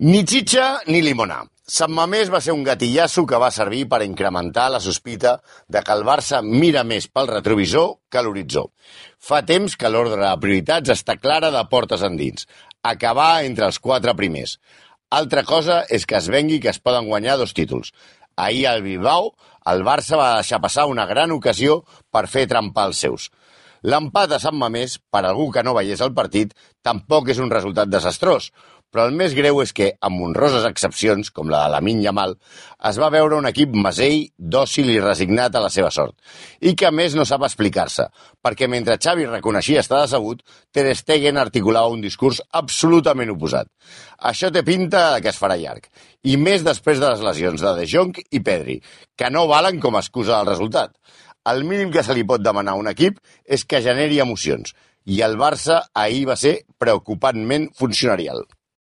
Ni xitxa ni limonar. Sant Mamés va ser un gatillasso que va servir per incrementar la sospita de que el Barça mira més pel retrovisor que l'horitzó. Fa temps que l'ordre de prioritats està clara de portes endins. Acabar entre els quatre primers. Altra cosa és que es vengui que es poden guanyar dos títols. Ahir al Bilbao, el Barça va deixar passar una gran ocasió per fer trempar els seus. L'empat a Sant Mamés, per algú que no veiés el partit, tampoc és un resultat desastrós, però el més greu és que, amb honroses excepcions, com la de la Minya Mal, es va veure un equip masell, dòcil i resignat a la seva sort, i que a més no sap explicar-se, perquè mentre Xavi reconeixia estar decebut, Ter Stegen articulava un discurs absolutament oposat. Això té pinta que es farà llarg, i més després de les lesions de De Jong i Pedri, que no valen com a excusa del resultat. El mínim que se li pot demanar a un equip és que generi emocions, i el Barça ahir va ser preocupantment funcionarial.